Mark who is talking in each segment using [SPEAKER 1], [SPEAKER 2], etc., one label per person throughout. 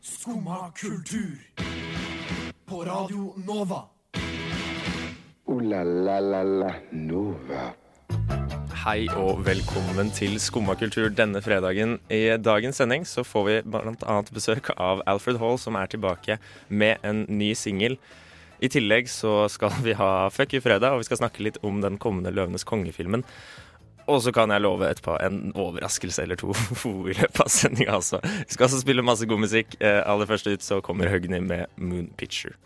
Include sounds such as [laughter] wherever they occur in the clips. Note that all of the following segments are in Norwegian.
[SPEAKER 1] Skumma kultur. På Radio Nova.
[SPEAKER 2] O-la-la-la-la Nova.
[SPEAKER 3] Hei og velkommen til Skumma kultur denne fredagen. I dagens sending så får vi bl.a. besøk av Alfred Hall, som er tilbake med en ny singel. I tillegg så skal vi ha Fuck you fredag, og vi skal snakke litt om den kommende Løvenes konge-filmen. Og så kan jeg love etterpå en overraskelse eller to [laughs] i løpet av sendinga. Altså. Vi skal altså spille masse god musikk. Eh, aller først ut så kommer Høgni med Moon Picture.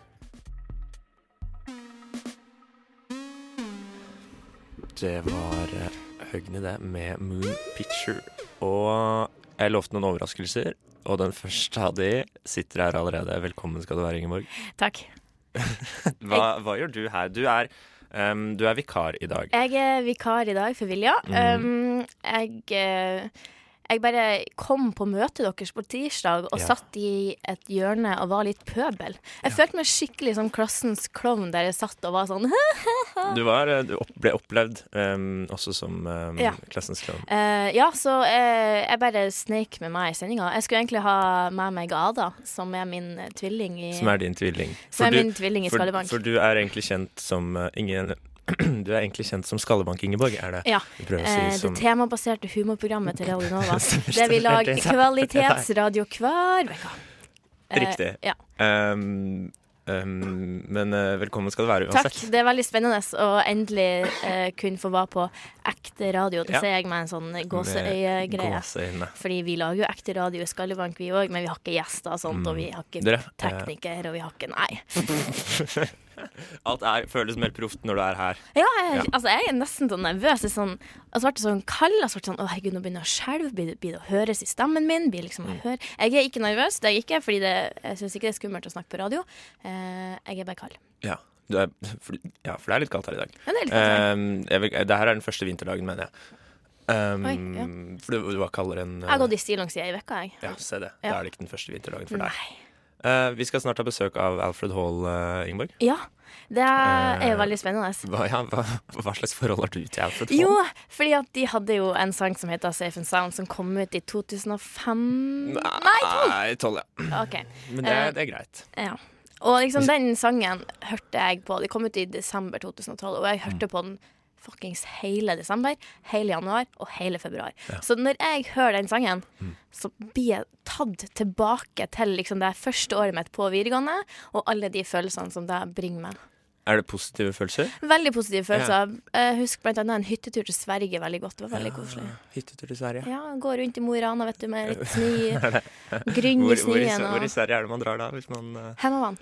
[SPEAKER 3] Det var eh, Høgni, det, med Moon Picture. Og jeg lovte noen overraskelser, og den første av de sitter her allerede. Velkommen skal du være, Ingeborg.
[SPEAKER 4] Takk. [laughs]
[SPEAKER 3] Hva, hva gjør du her? Du er, em, du er vikar i dag.
[SPEAKER 4] Jeg er vikar i dag for Vilja.
[SPEAKER 3] Mm.
[SPEAKER 4] Um, jeg, eh, jeg bare kom på møtet deres på tirsdag og
[SPEAKER 3] Ja.
[SPEAKER 4] satt i et hjørne og var litt pøbel. Jeg følte meg skikkelig som klassens klovn der jeg satt og var sånn [laughs]
[SPEAKER 3] Du, var, eh, du opp, ble opplevd um, også som um,
[SPEAKER 4] Ja.
[SPEAKER 3] klassens klovn.
[SPEAKER 4] Uh, ja, så uh, jeg bare sneik med meg i sendinga. Jeg skulle egentlig ha med meg Ada, som er min tvilling i
[SPEAKER 3] Som er din tvilling.
[SPEAKER 4] som er
[SPEAKER 3] du,
[SPEAKER 4] min tvilling i
[SPEAKER 3] for, for du er egentlig kjent som uh, ingen [clears throat] Du er egentlig kjent som Skallebank-Ingeborg, er det
[SPEAKER 4] Ja.
[SPEAKER 3] prøver
[SPEAKER 4] Eh,
[SPEAKER 3] si?
[SPEAKER 4] det temabaserte humorprogrammet til Radio Nova. Der vi lager kvalitetsradio hver uke. Riktig.
[SPEAKER 3] Riktig.
[SPEAKER 4] Ja.
[SPEAKER 3] Um, um, men uh, velkommen skal du være uansett. Takk.
[SPEAKER 4] Det er veldig spennende å endelig uh, kunne få være på ekte radio. Det
[SPEAKER 3] Ja.
[SPEAKER 4] ser jeg med en sånn gåseøyegreie. Fordi vi lager jo ekte radio i Skallebank, vi òg, men vi har ikke gjester og sånt, og vi har ikke
[SPEAKER 3] teknikere Dere, eh,
[SPEAKER 4] og vi har ikke Nei. [laughs] [laughs]
[SPEAKER 3] Alt er, føles mer proft når du er her.
[SPEAKER 4] Ja, jeg,
[SPEAKER 3] Ja.
[SPEAKER 4] altså, jeg er nesten sånn nervøs. Er Sånn, altså, ble sånn kald. Ble sånn, å herregud, nå begynner jeg å skjelve. Blir, det- blir det å høres i stemmen min? Blir liksom
[SPEAKER 3] Mm.
[SPEAKER 4] å høre. Jeg er ikke nervøs, det er jeg ikke, fordi det, jeg syns ikke det er skummelt å snakke på radio. Eh, jeg er bare kald.
[SPEAKER 3] Ja, du er, for, ja, for det er litt kaldt her i dag.
[SPEAKER 4] Ja, det er litt kaldt.
[SPEAKER 3] Um, jeg vil, det her er den første vinterdagen, mener jeg. Um,
[SPEAKER 4] Oi, ja.
[SPEAKER 3] For du, du var kaldere enn
[SPEAKER 4] Jeg har gått i stillongs i ei uke, jeg.
[SPEAKER 3] Ja, se det. Da er det ikke den første vinterdagen for deg.
[SPEAKER 4] Nei.
[SPEAKER 3] Eh, vi skal snart ha besøk av Alfred Hall, eh, Ingeborg.
[SPEAKER 4] Ja, det er
[SPEAKER 3] Eh,
[SPEAKER 4] jo veldig spennende.
[SPEAKER 3] Hva, ja, hva, hva slags forhold har du til Alfred Hall?
[SPEAKER 4] Jo, fordi at de hadde jo en sang som heter Safe and Sound, som kom ut i 2005 Nei, 12!
[SPEAKER 3] Nei, ja.
[SPEAKER 4] Okay.
[SPEAKER 3] Men det, det er greit.
[SPEAKER 4] Ja. Og liksom den sangen hørte jeg på. Det kom ut i desember 2012, og jeg hørte på den fuckings hele desember, hele januar og hele februar. Så når jeg hører den sangen, så blir jeg tatt tilbake til liksom det første året mitt på videregående, og alle de følelsene som det bringer meg.
[SPEAKER 3] Er det positive følelser?
[SPEAKER 4] Veldig positive følelser. Jeg husker blant annet en hyttetur til Sverige veldig godt. Det var veldig koselig.
[SPEAKER 3] Hyttetur til Sverige.
[SPEAKER 4] Ja, gå rundt i Mo i Rana, vet du, med litt [laughs] snø. Grynn
[SPEAKER 3] Hvor,
[SPEAKER 4] i
[SPEAKER 3] hvor,
[SPEAKER 4] snøen
[SPEAKER 3] hvor i Sverige er det man drar da? Hvis man, uh...
[SPEAKER 4] Hemmavann.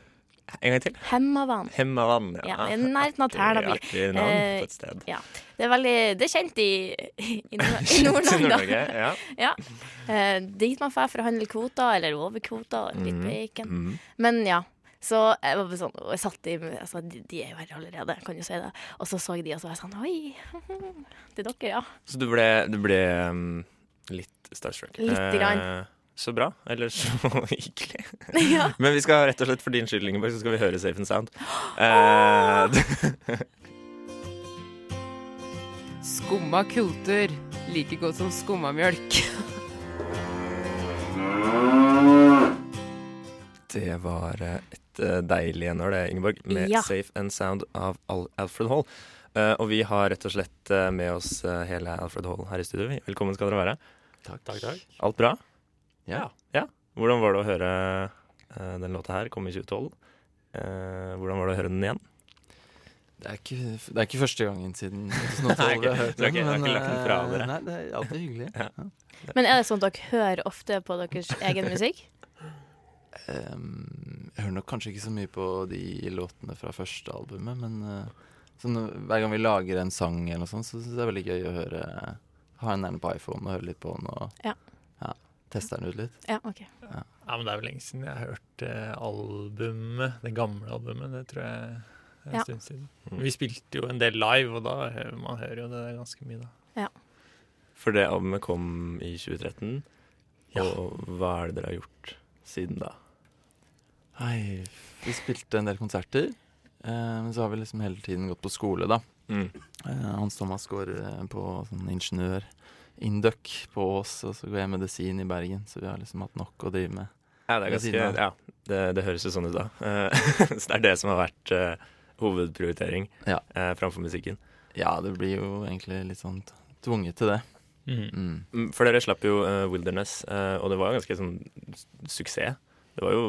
[SPEAKER 3] En gang til?
[SPEAKER 4] Hemmavann.
[SPEAKER 3] Hemmavann.
[SPEAKER 4] Ja, i nærheten av Tærnaby.
[SPEAKER 3] Artig navn
[SPEAKER 4] Eh,
[SPEAKER 3] på et sted.
[SPEAKER 4] Ja. Det er veldig Det er kjent i, i, Nord- [laughs] i Nord-Norge.
[SPEAKER 3] Ja. [laughs]
[SPEAKER 4] ja. Eh, dit man drar for å handle kvoter, eller over kvoter, litt bacon.
[SPEAKER 3] Mm.
[SPEAKER 4] Men ja. Så jeg var sånn Og jeg satt i altså, de, de er jo her allerede, kan jo si det. Og så så jeg de, og så var jeg sånn Oi, [laughs] det er dere, ja.
[SPEAKER 3] Så du ble, du ble um, litt starstruck?
[SPEAKER 4] Lite grann.
[SPEAKER 3] Eh, så bra. Eller så [laughs] hyggelig.
[SPEAKER 4] ja.
[SPEAKER 3] Men vi skal rett og slett for din skyld, Ingeborg, så skal vi høre Safe and Sound. Eh, [laughs]
[SPEAKER 5] Skumma kultur. Like godt som skumma mjølk.
[SPEAKER 3] det var et eh, deilig enår, det, Ingeborg, med
[SPEAKER 4] Ja.
[SPEAKER 3] Safe and Sound av Al Alfred Hall. Uh, og vi har rett og slett med oss hele Alfred Hall her i studio. Velkommen skal dere være.
[SPEAKER 6] Takk, takk, takk.
[SPEAKER 3] Alt bra?
[SPEAKER 6] Ja.
[SPEAKER 3] ja. Hvordan var det å høre uh, den låta her? Kom i 2012. Uh, hvordan var det å høre den igjen?
[SPEAKER 6] Det er, ikke, det er ikke første gangen siden [laughs] 2012
[SPEAKER 3] Nei,
[SPEAKER 6] har hørt den. men,
[SPEAKER 3] fra uh.
[SPEAKER 6] Nei, det er alltid hyggelig.
[SPEAKER 3] Ja.
[SPEAKER 4] Men er det sånn at dere hører ofte på deres egen musikk?
[SPEAKER 6] Um, jeg hører nok kanskje ikke så mye på de låtene fra første albumet, men uh, sånn, hver gang vi lager en sang eller noe sånt, så syns jeg det er veldig gøy å høre Ha en nærme på iPhone og høre litt på den og
[SPEAKER 4] Ja.
[SPEAKER 6] Teste den ut litt.
[SPEAKER 4] Ja, OK.
[SPEAKER 7] Ja, men Det er vel lenge siden jeg har hørt eh, albumet, det gamle albumet. Det tror jeg er en
[SPEAKER 4] Ja.
[SPEAKER 7] stund siden.
[SPEAKER 3] Mm.
[SPEAKER 7] Vi spilte jo en del live, og da hører man hører jo det ganske mye, da.
[SPEAKER 3] For det albumet kom i 2013.
[SPEAKER 7] Ja.
[SPEAKER 3] Og hva er det dere har gjort siden da?
[SPEAKER 6] Nei, vi spilte en del konserter, eh, men så har vi liksom hele tiden gått på skole, da.
[SPEAKER 3] Mm.
[SPEAKER 6] Eh, Hans Thomas går på sånn ingeniør Induc på Ås, og så går jeg medisin i Bergen. Så vi har liksom hatt nok å drive med.
[SPEAKER 3] Ja, det er ganske. Ja, det, det høres jo sånn ut da. Eh, [laughs] så det er det som har vært uh, hovedprioritering
[SPEAKER 6] Ja.
[SPEAKER 3] uh, framfor musikken.
[SPEAKER 6] Ja, det blir jo egentlig litt sånn tvunget til det.
[SPEAKER 7] Mm.
[SPEAKER 6] Mm.
[SPEAKER 3] Mm, For dere slapp jo uh, Wilderness, eh, og det var jo ganske sånn suksess. Det var jo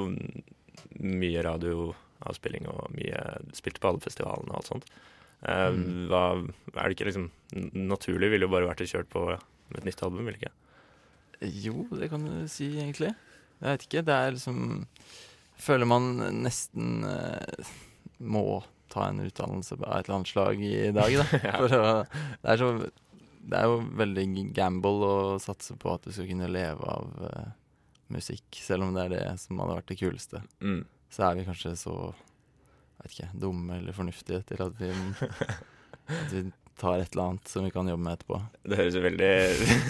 [SPEAKER 3] mye radioavspilling og mye spilt på alle festivalene og alt sånt. Eh,
[SPEAKER 6] Mm.
[SPEAKER 3] hva, er det ikke liksom Naturlig ville jo bare vært kjørt på med et nytt album, vil ikke?
[SPEAKER 6] Jo, det kan du si, egentlig. Jeg vet ikke. Det er liksom Føler man nesten eh, må ta en utdannelse av et eller annet slag i dag, da. [laughs]
[SPEAKER 3] Ja.
[SPEAKER 6] For å, det, er så, det er jo veldig gamble å satse på at du skal kunne leve av eh, musikk, selv om det er det som hadde vært det kuleste.
[SPEAKER 3] Mm.
[SPEAKER 6] Så er vi kanskje så vet ikke, dumme eller fornuftige til at vi, [laughs] at vi tar et eller annet som vi kan jobbe med etterpå.
[SPEAKER 3] Det høres jo veldig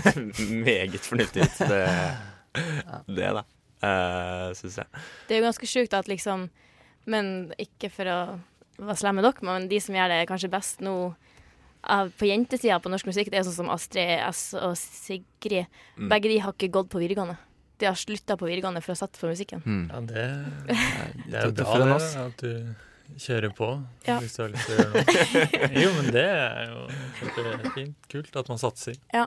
[SPEAKER 3] [laughs] meget fornuftig ut, det, det da. Uh, Syns jeg.
[SPEAKER 4] Det er jo ganske sjukt at liksom Men ikke for å være slem med dere, men de som gjør det kanskje best nå av, på jentesida på norsk musikk, det er sånn som Astrid S og Sigrid.
[SPEAKER 3] Mm.
[SPEAKER 4] Begge de har ikke gått på videregående. De har slutta på videregående for å satse på musikken.
[SPEAKER 6] Mm.
[SPEAKER 7] Ja, det,
[SPEAKER 6] Det
[SPEAKER 7] det er jo bra det,
[SPEAKER 6] oss.
[SPEAKER 7] at du kjører på
[SPEAKER 4] Ja.
[SPEAKER 7] hvis du har lyst til å gjøre noe. [laughs] Jo, men det er jo fint. Kult at man satser.
[SPEAKER 4] Ja,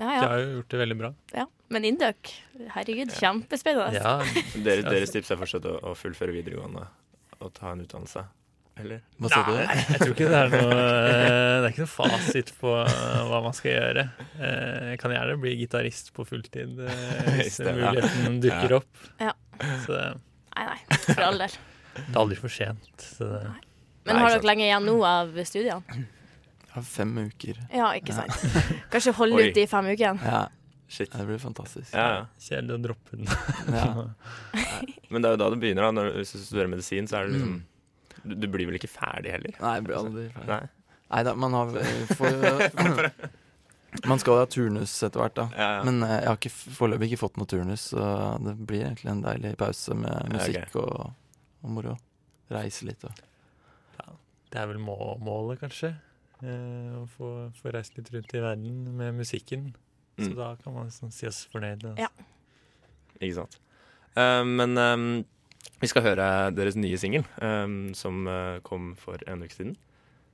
[SPEAKER 7] Ja,
[SPEAKER 4] ja.
[SPEAKER 7] har jo gjort det veldig bra.
[SPEAKER 4] ja. Men Induc, herregud, kjempespennende.
[SPEAKER 7] Ja,
[SPEAKER 3] Dere, deres tips er fortsatt å, å fullføre videregående og ta en utdannelse, eller?
[SPEAKER 6] Hva sa du?
[SPEAKER 7] Nei, jeg tror ikke det er noe eh, Det er ikke noe fasit på eh, hva man skal gjøre. Eh, Jeg kan gjerne bli gitarist på fulltid [laughs] hvis muligheten dukker opp.
[SPEAKER 4] Ja.
[SPEAKER 7] Så
[SPEAKER 4] Nei, nei, for all del.
[SPEAKER 7] Det er aldri for sent. Så det,
[SPEAKER 4] Men har dere lenge igjen nå av studiene?
[SPEAKER 6] Jeg har fem uker.
[SPEAKER 4] Ja, ikke sant. Kanskje holde
[SPEAKER 3] Oi.
[SPEAKER 4] ut de fem ukene?
[SPEAKER 6] Ja,
[SPEAKER 3] Shit.
[SPEAKER 6] det blir fantastisk.
[SPEAKER 3] Ja, ja.
[SPEAKER 7] kjedelig å droppe den.
[SPEAKER 6] Ja.
[SPEAKER 3] Men det er jo da det begynner, da. Når, hvis du studerer medisin, så er det liksom
[SPEAKER 6] Mm.
[SPEAKER 3] du, du blir vel ikke ferdig heller?
[SPEAKER 6] Nei, jeg blir aldri ferdig.
[SPEAKER 3] Nei.
[SPEAKER 6] Nei da, man har for, Man skal ha turnus etter hvert, da.
[SPEAKER 3] Ja, ja.
[SPEAKER 6] Men eh, jeg har foreløpig ikke fått noe turnus, så det blir egentlig en deilig pause med
[SPEAKER 3] Ja, okay.
[SPEAKER 6] musikk og, og moro. Reise litt og
[SPEAKER 7] Det er vel må målet, kanskje. Eh, å få, få reist litt rundt i verden med musikken. Så
[SPEAKER 3] Mm.
[SPEAKER 7] da kan man liksom si oss fornøyd. Altså.
[SPEAKER 4] Ja.
[SPEAKER 3] Ikke sant. Eh, men um, vi skal høre deres nye singel, um, som uh, kom for en uke siden.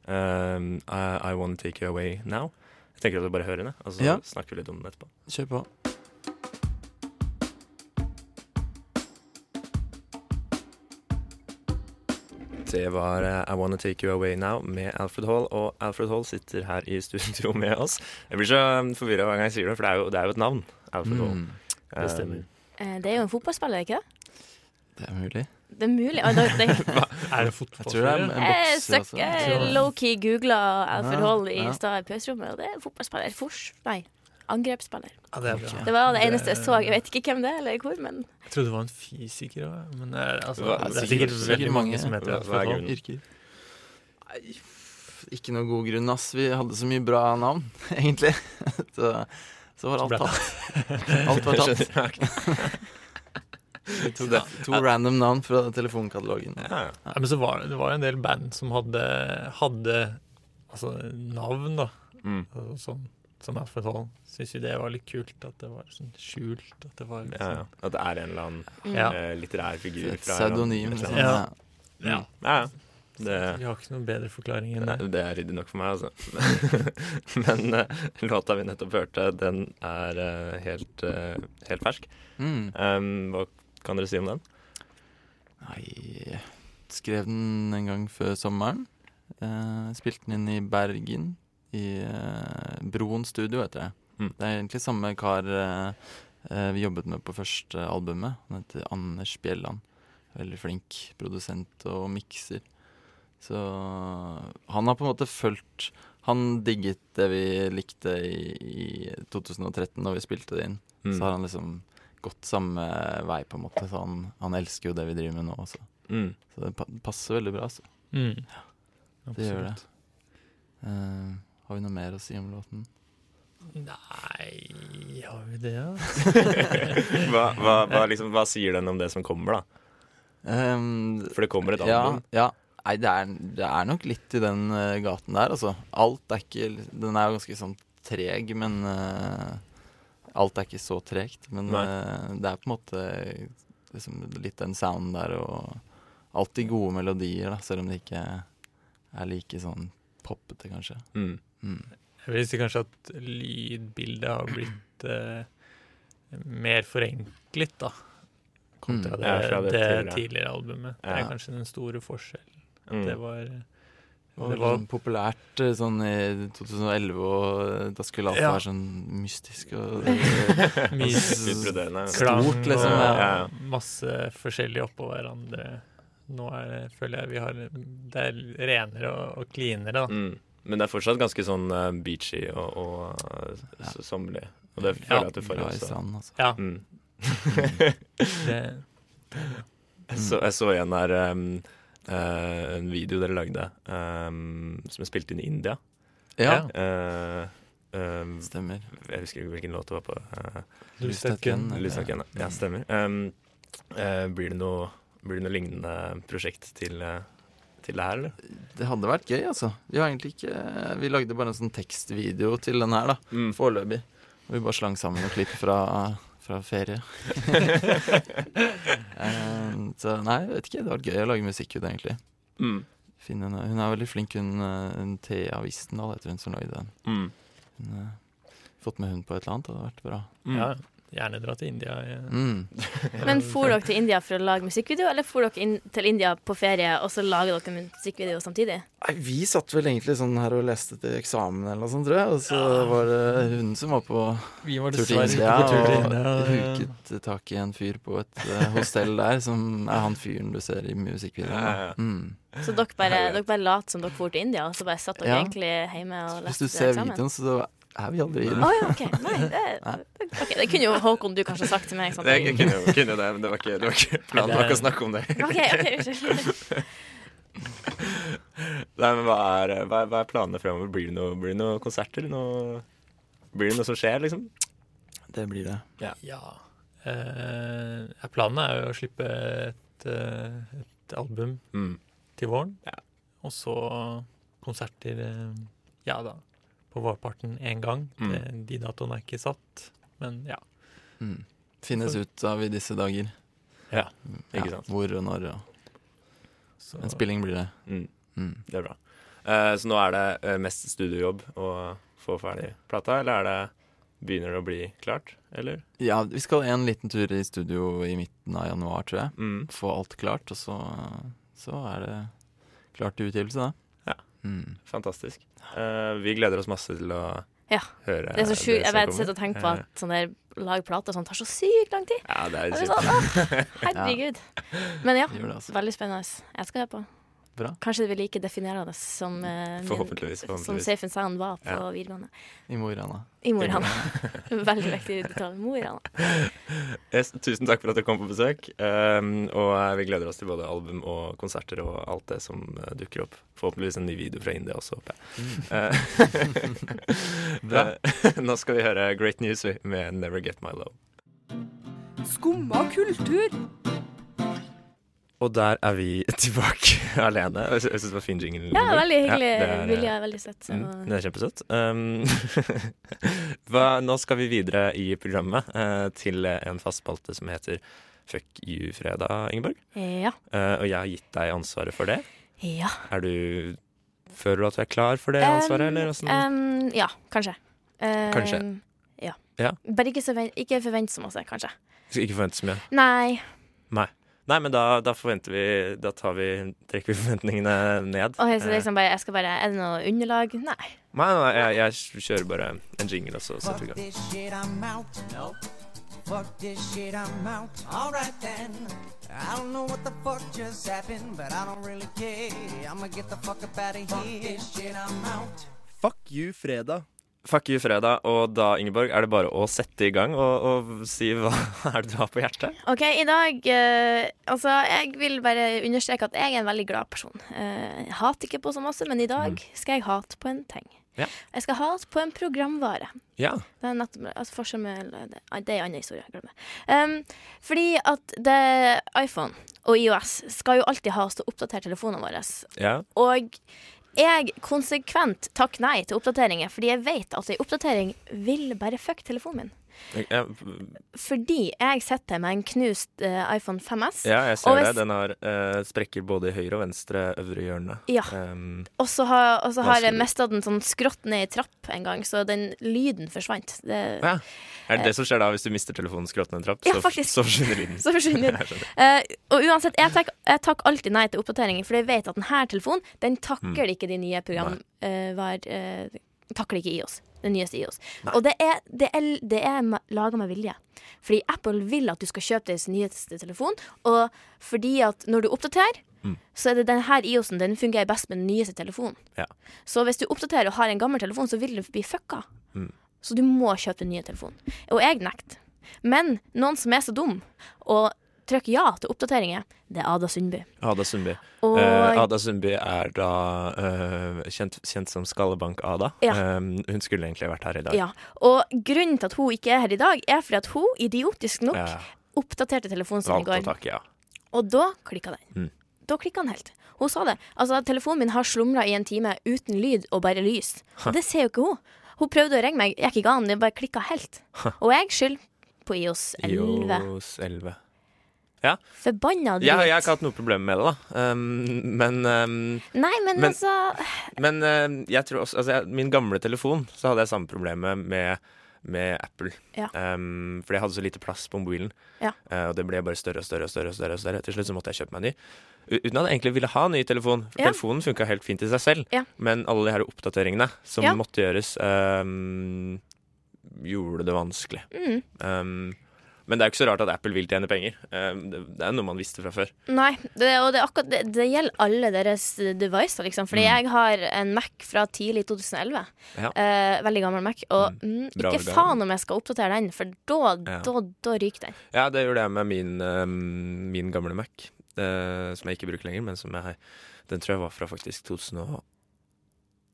[SPEAKER 3] Um, I, I Wanna Take You Away Now. Jeg tenker at vi bare hører henne, og så
[SPEAKER 6] Ja.
[SPEAKER 3] snakker vi litt om den etterpå.
[SPEAKER 6] kjør på.
[SPEAKER 3] Det var eh, I Wanna Take You Away Now med Alfred Hall, og Alfred Hall sitter her i studio med oss. Jeg blir så forvirra hver gang jeg sier det, for det er jo, det er jo et navn. Alfred Hall.
[SPEAKER 6] Mm,
[SPEAKER 7] Det stemmer.
[SPEAKER 4] Eh, Det er jo en fotballspiller, ikke det?
[SPEAKER 6] det er mulig.
[SPEAKER 4] Det er mulig. Oh, det, [laughs] det,
[SPEAKER 7] Er det
[SPEAKER 6] er
[SPEAKER 7] fotballspiller?
[SPEAKER 6] en
[SPEAKER 4] jeg
[SPEAKER 6] søker
[SPEAKER 4] jeg low-key googla Alfred
[SPEAKER 6] Ja,
[SPEAKER 4] Hall i
[SPEAKER 6] ja.
[SPEAKER 4] stad i pauserommet, og det er fotballspiller. Fors... Nei, angrepsspiller.
[SPEAKER 7] Ja, det er bra.
[SPEAKER 4] Det var det eneste jeg så. Jeg vet ikke hvem det er, eller hvor, men
[SPEAKER 7] Jeg trodde det var en fysiker òg, men eh, altså, det er
[SPEAKER 3] sikkert-
[SPEAKER 7] veldig mange som heter
[SPEAKER 3] det. hva er grunnen?
[SPEAKER 6] Yrker. Nei, ikke noe god grunn, ass. Vi hadde så mye bra navn, [laughs] egentlig. Så, så var alt tatt. Alt var tatt. [laughs] to. To random navn fra telefonkatalogen.
[SPEAKER 3] Ja, ja.
[SPEAKER 7] Ja, men så var det, det var en del band som hadde, hadde altså, navn, da.
[SPEAKER 3] Mm.
[SPEAKER 7] Altså, som, er for Hall. Syns jo det var litt kult at det var sånn skjult. At det var
[SPEAKER 3] Ja,
[SPEAKER 7] liksom,
[SPEAKER 3] ja. At det er en eller annen
[SPEAKER 4] mm.
[SPEAKER 7] Ja.
[SPEAKER 3] eh, litterær figur.
[SPEAKER 6] Et
[SPEAKER 3] fra
[SPEAKER 6] pseudonym. Liksom. Ja.
[SPEAKER 7] ja.
[SPEAKER 3] Ja. Det,
[SPEAKER 7] Vi har ikke noen bedre forklaring enn det.
[SPEAKER 3] det er ryddig nok for meg, altså. [laughs] Men uh, låta vi nettopp hørte, den er uh, helt, uh, helt fersk.
[SPEAKER 6] Mm.
[SPEAKER 3] Um, hva kan dere si om den?
[SPEAKER 6] Nei Skrev den en gang før sommeren. Eh, spilte den inn i Bergen, i uh, Broen studio, heter det.
[SPEAKER 3] Mm.
[SPEAKER 6] Det er egentlig samme kar eh, vi jobbet med på første albumet. Han heter Anders Bjelland. Veldig flink produsent og mikser. Så han har på en måte fulgt Han digget det vi likte i, i 2013 da vi spilte det inn.
[SPEAKER 3] Mm.
[SPEAKER 6] Så har han liksom gått samme vei, på en måte. Så han, han elsker jo det vi driver med nå også.
[SPEAKER 3] Mm.
[SPEAKER 6] Så det passer veldig bra, altså.
[SPEAKER 7] Mm.
[SPEAKER 6] Det gjør det.
[SPEAKER 7] Absolutt.
[SPEAKER 6] Har vi noe mer å si om låten?
[SPEAKER 7] Nei, har vi det, da? [laughs]
[SPEAKER 3] Hva, hva, hva, liksom, hva sier den om det som kommer, da?
[SPEAKER 6] Um,
[SPEAKER 3] For det kommer et
[SPEAKER 6] ja,
[SPEAKER 3] album.
[SPEAKER 6] ja. Nei, det er, det er nok litt i den uh, gaten der, altså. Alt er ikke Den er jo ganske sånn treg, men uh, Alt er ikke så tregt, men eh, det er på en måte liksom litt den sounden der og alltid gode melodier, da, selv om det ikke er like sånn poppete, kanskje.
[SPEAKER 3] Mm.
[SPEAKER 6] Mm.
[SPEAKER 7] Jeg vil si kanskje at lydbildet har blitt eh, mer forenklet, da. Kontra
[SPEAKER 6] Mm.
[SPEAKER 7] det,
[SPEAKER 3] Ja, det
[SPEAKER 7] det,
[SPEAKER 3] tidligere.
[SPEAKER 7] tidligere albumet. Det er kanskje den store forskjellen. At
[SPEAKER 3] Mm.
[SPEAKER 7] det var
[SPEAKER 6] Det var,
[SPEAKER 7] Det var-
[SPEAKER 6] sånn populært eh, sånn i 2011, og da skulle alt
[SPEAKER 7] Ja.
[SPEAKER 6] være sånn mystisk og [laughs] stort, liksom,
[SPEAKER 7] og
[SPEAKER 3] ja. Ja, ja.
[SPEAKER 7] masse forskjellig oppå hverandre. Nå er det, føler jeg vi har Det er renere og, og cleanere, da.
[SPEAKER 3] Mm. Men det er fortsatt ganske sånn eh, beachy og, og uh,
[SPEAKER 6] Ja.
[SPEAKER 3] sommerlig. Og det føler
[SPEAKER 7] Ja.
[SPEAKER 3] jeg at du får
[SPEAKER 6] Bra i stranden, altså.
[SPEAKER 7] Ja,
[SPEAKER 3] Mm. [laughs]
[SPEAKER 7] det, [laughs]
[SPEAKER 3] Jeg så, jeg så en her um, uh, En video dere lagde um, som er spilt inn i India.
[SPEAKER 6] Ja,
[SPEAKER 3] Uh, um,
[SPEAKER 6] stemmer.
[SPEAKER 3] jeg husker ikke hvilken låt det var på. Uh,
[SPEAKER 6] Lystøkken.
[SPEAKER 3] Lysnakken. Ja, stemmer. Um, uh, blir, det noe, blir det noe lignende prosjekt til, eh, til det her, eller?
[SPEAKER 6] Det hadde vært gøy, altså. Vi har egentlig ikke Vi lagde bare en sånn tekstvideo til den her, da.
[SPEAKER 3] Mm.
[SPEAKER 6] Foreløpig. Og vi bare slang sammen noen klipp fra, fra ferie. [laughs] Eh, så nei, jeg vet ikke. Det hadde vært gøy å lage musikk ut, egentlig.
[SPEAKER 3] Mm.
[SPEAKER 6] Finne hun er veldig flink, hun, eh, hun Thea Wistendal heter hun som lagde den.
[SPEAKER 3] Mm.
[SPEAKER 6] Hun, eh, fått med hun på et eller annet, det hadde vært bra.
[SPEAKER 3] Mm.
[SPEAKER 7] ja, gjerne dra til India. Ja.
[SPEAKER 6] Mm. [laughs]
[SPEAKER 4] Men for dere til India for å lage musikkvideo, eller for dere inn til India på ferie og så lager dere musikkvideo samtidig?
[SPEAKER 6] Nei, vi satt vel egentlig sånn her og leste til eksamen eller noe sånt, tror jeg. Og så var det hun som var på
[SPEAKER 7] Vi var
[SPEAKER 6] tur til India og
[SPEAKER 7] India.
[SPEAKER 6] huket tak i en fyr på et uh, hostell der, som er han fyren du ser i musikkvideoen.
[SPEAKER 3] Ja, ja, ja.
[SPEAKER 6] Mm.
[SPEAKER 4] Så dere bare, dere bare lot som dere for til India, og så bare satt dere
[SPEAKER 6] Ja.
[SPEAKER 4] egentlig hjemme og leste eksamen?
[SPEAKER 6] Hvis du ser videoen, så er vi aldri i
[SPEAKER 4] Å
[SPEAKER 6] den.
[SPEAKER 4] ja, okay. Nei, det, okay. det kunne jo Håkon du kanskje sagt til meg. Sånn.
[SPEAKER 3] Det, jeg kunne jo kunne det, men det var ikke, det var ikke planen å snakke om det.
[SPEAKER 4] OK, ok, unnskyld.
[SPEAKER 3] Nei, men hva er, hva er, hva er planene fremover? Blir det noe, noe konserter? Noe, blir det noe som skjer, liksom?
[SPEAKER 6] Det blir det.
[SPEAKER 7] Ja. Eh, planen er jo å slippe et, eh, et album
[SPEAKER 3] Mm.
[SPEAKER 7] til våren.
[SPEAKER 3] Ja.
[SPEAKER 7] Og så konserter eh, ja da, på vårparten én gang.
[SPEAKER 3] Mm.
[SPEAKER 7] Det, de datoene er ikke satt, men ja.
[SPEAKER 6] Mm. Finnes ut av i disse dager.
[SPEAKER 3] Ja,
[SPEAKER 6] Mm,
[SPEAKER 3] ikke sant.
[SPEAKER 6] Hvor og når. Og
[SPEAKER 7] Så,
[SPEAKER 6] en spilling blir det.
[SPEAKER 3] Mm.
[SPEAKER 6] Mm.
[SPEAKER 3] Det er bra. Uh, så nå er det eh, mest studiojobb å få ferdig plata, eller er det begynner det å bli klart, eller?
[SPEAKER 6] Ja, vi skal en liten tur i studio i midten av januar, tror jeg.
[SPEAKER 3] Mm.
[SPEAKER 6] Få alt klart, og så, så er det klart til utgivelse, da. Mm.
[SPEAKER 3] Fantastisk. Uh, vi gleder oss masse til å
[SPEAKER 4] Ja.
[SPEAKER 3] høre
[SPEAKER 4] Det er så sjukt. Jeg
[SPEAKER 3] som
[SPEAKER 4] vet,
[SPEAKER 3] kommer.
[SPEAKER 4] sitter og tenker på
[SPEAKER 3] Eh,
[SPEAKER 4] at sånn der lag plater sånn tar så sykt lang tid.
[SPEAKER 3] Ja, det er
[SPEAKER 4] Det er sånn, [laughs] herregud. Men ja,
[SPEAKER 6] altså.
[SPEAKER 4] veldig spennende. Jeg skal høre på.
[SPEAKER 6] Bra.
[SPEAKER 4] Kanskje det blir like definerende som, uh,
[SPEAKER 3] Forhåpentligvis.
[SPEAKER 4] som. Safe and Sound var på
[SPEAKER 3] Ja.
[SPEAKER 4] videregående.
[SPEAKER 6] I Mo i Rana.
[SPEAKER 4] I Mo i Rana. [laughs] Veldig viktig detalj. Mo i Rana.
[SPEAKER 3] Yes, tusen takk for at dere kom på besøk. Um, og eh, vi gleder oss til både album og konserter og alt det som uh, dukker opp. Forhåpentligvis en ny video fra India også, håper jeg. Mm. [laughs]
[SPEAKER 6] Bra.
[SPEAKER 3] eh, [laughs] Nå skal vi høre Great News med Never Get My Love.
[SPEAKER 5] Skumma kultur.
[SPEAKER 3] Og der er vi [laughs] tilbake alene. Jeg sy- syns det var fin jingle.
[SPEAKER 4] Ja, veldig hyggelig.
[SPEAKER 3] Ja, er,
[SPEAKER 4] Vilja er veldig søtt. Så.
[SPEAKER 3] Mm, det er kjempesøtt. Um, [laughs] nå skal vi videre i programmet uh, til en fast spalte som heter Fuck you-fredag, Ingeborg.
[SPEAKER 4] Ja.
[SPEAKER 3] Uh, og jeg har gitt deg ansvaret for det.
[SPEAKER 4] ja.
[SPEAKER 3] Er du Føler du at du er klar for det ansvaret, eller?
[SPEAKER 4] Um, ja, kanskje. Um,
[SPEAKER 3] Kanskje.
[SPEAKER 4] Ja.
[SPEAKER 3] Ja.
[SPEAKER 4] Bare ikke, så ven- ikke forvent så masse, kanskje.
[SPEAKER 3] Ikke forvent så mye.
[SPEAKER 4] Nei.
[SPEAKER 3] Nei, men da, da forventer vi Da tar vi, trekker vi forventningene ned.
[SPEAKER 4] Okay, så det
[SPEAKER 3] Eh,
[SPEAKER 4] liksom bare, jeg skal bare, Er det noe underlag? Nei.
[SPEAKER 3] Nei, nei, jeg, jeg kjører bare en jingle, og så setter vi i gang.
[SPEAKER 1] this shit, I'm out. Nope. Fuck this shit, I'm out. Alright then. I don't know what the fuck just happened, but I don't really care. I'ma get the fuck up out of here. Fuck this shit, I'm out.
[SPEAKER 8] Fuck you, fredag.
[SPEAKER 3] Fuck you, fredag. Og da, Ingeborg, er det bare å sette i gang og, og si hva [laughs] er det du har på hjertet?
[SPEAKER 4] OK, i dag eh, Altså, jeg vil bare understreke at jeg er en veldig glad person. Eh, jeg hater ikke på så masse, men i dag skal jeg hate på en ting.
[SPEAKER 3] Ja.
[SPEAKER 4] Jeg skal hate på en programvare.
[SPEAKER 3] Ja.
[SPEAKER 4] Det er nettopp altså forskjell med det, det er en annen historie. Glem det. Um, fordi at det, iPhone og IOS skal jo alltid ha oss til å oppdatere telefonene våre.
[SPEAKER 3] ja.
[SPEAKER 4] Og jeg konsekvent takker nei til oppdateringer, fordi jeg vet at ei oppdatering vil bare fucke telefonen min. Fordi jeg sitter med en knust uh, iPhone 5S,
[SPEAKER 3] ja, jeg ser det. Den har uh, sprekker både i høyre og venstre øvre hjørne.
[SPEAKER 4] Ja.
[SPEAKER 3] Um,
[SPEAKER 4] og så har, har jeg mista den sånn skrått ned i trapp en gang, så den lyden forsvant. Det,
[SPEAKER 3] ja. Er det det som skjer da hvis du mister telefonen skrått ned en trapp?
[SPEAKER 4] Ja,
[SPEAKER 3] så,
[SPEAKER 4] faktisk.
[SPEAKER 3] så forsvinner lyden. [laughs]
[SPEAKER 4] Så forsvinner. [laughs] Eh, og uansett, jeg takker, jeg takker alltid nei til oppdateringer, for jeg vet at denne telefonen den takler
[SPEAKER 3] Mm.
[SPEAKER 4] ikke de nye programvarene. Uh, var, eh, takler ikke IOS. Den nyeste IOS. Og det er, det er, det er laga med vilje. Fordi Apple vil at du skal kjøpe deres nyeste telefon, og fordi at når du oppdaterer,
[SPEAKER 3] Mm.
[SPEAKER 4] så er det denne IOS-en den fungerer best med den nyeste telefonen.
[SPEAKER 3] Ja.
[SPEAKER 4] Så hvis du oppdaterer og har en gammel telefon, så vil du bli fucka.
[SPEAKER 3] Mm.
[SPEAKER 4] Så du må kjøpe den nye telefonen. Og jeg nekter. Men noen som er så dum og trykker ja til oppdateringer, det er Ada Sundby.
[SPEAKER 3] Ada Sundby.
[SPEAKER 4] Og
[SPEAKER 3] Eh, Ada Sundby er da uh, kjent, kjent som Skallebank-Ada.
[SPEAKER 4] Ja.
[SPEAKER 3] Um, hun skulle egentlig vært her i dag.
[SPEAKER 4] ja. Og grunnen til at hun ikke er her i dag, er fordi at hun, idiotisk nok,
[SPEAKER 3] Ja,
[SPEAKER 4] oppdaterte telefonen sin i går.
[SPEAKER 3] takke ja.
[SPEAKER 4] Og da klikka den.
[SPEAKER 3] Mm.
[SPEAKER 4] Da klikka den helt. Hun sa det. Altså, telefonen min har slumra i en time uten lyd og bare lys. Og det ser jo ikke hun. Hun prøvde å ringe meg, gikk ikke an. Det bare klikka helt. Og jeg skylder på IOS 11.
[SPEAKER 3] IOS 11.
[SPEAKER 4] Forbanna dritt.
[SPEAKER 3] Jeg, jeg har ikke hatt noe problem med det, da. Um, men um,
[SPEAKER 4] Nei, men,
[SPEAKER 3] Men-
[SPEAKER 4] altså
[SPEAKER 3] men uh, jeg tror også altså, jeg, Min gamle telefon så hadde jeg samme problemet med, med Apple.
[SPEAKER 4] Ja.
[SPEAKER 3] Um, fordi jeg hadde så lite plass på mobilen.
[SPEAKER 4] Ja.
[SPEAKER 3] Uh, og det ble bare større og større. og større, og større, og større. Til slutt så måtte jeg kjøpe meg en ny. Uten at jeg egentlig ville ha en ny telefon. For
[SPEAKER 4] Ja.
[SPEAKER 3] telefonen funka helt fint i seg selv.
[SPEAKER 4] Ja.
[SPEAKER 3] Men alle de her oppdateringene som
[SPEAKER 4] Ja.
[SPEAKER 3] måtte gjøres, gjorde det vanskelig.
[SPEAKER 4] mm.
[SPEAKER 3] Men det er jo ikke så rart at Apple vil tjene penger. Um, det, er noe man visste fra før.
[SPEAKER 4] Nei, det, og det, akkurat, det, det gjelder alle deres devices, liksom. Fordi
[SPEAKER 3] Mm.
[SPEAKER 4] jeg har en Mac fra tidlig 2011.
[SPEAKER 3] Ja.
[SPEAKER 4] Eh, veldig gammel Mac. Og mm,
[SPEAKER 3] Bra
[SPEAKER 4] ikke faen om jeg skal oppdatere den, for da,
[SPEAKER 3] Ja.
[SPEAKER 4] da, da ryker den.
[SPEAKER 3] Ja, det gjorde jeg med min, um, min gamle Mac, eh, som jeg ikke bruker lenger, men som jeg Den tror jeg var fra faktisk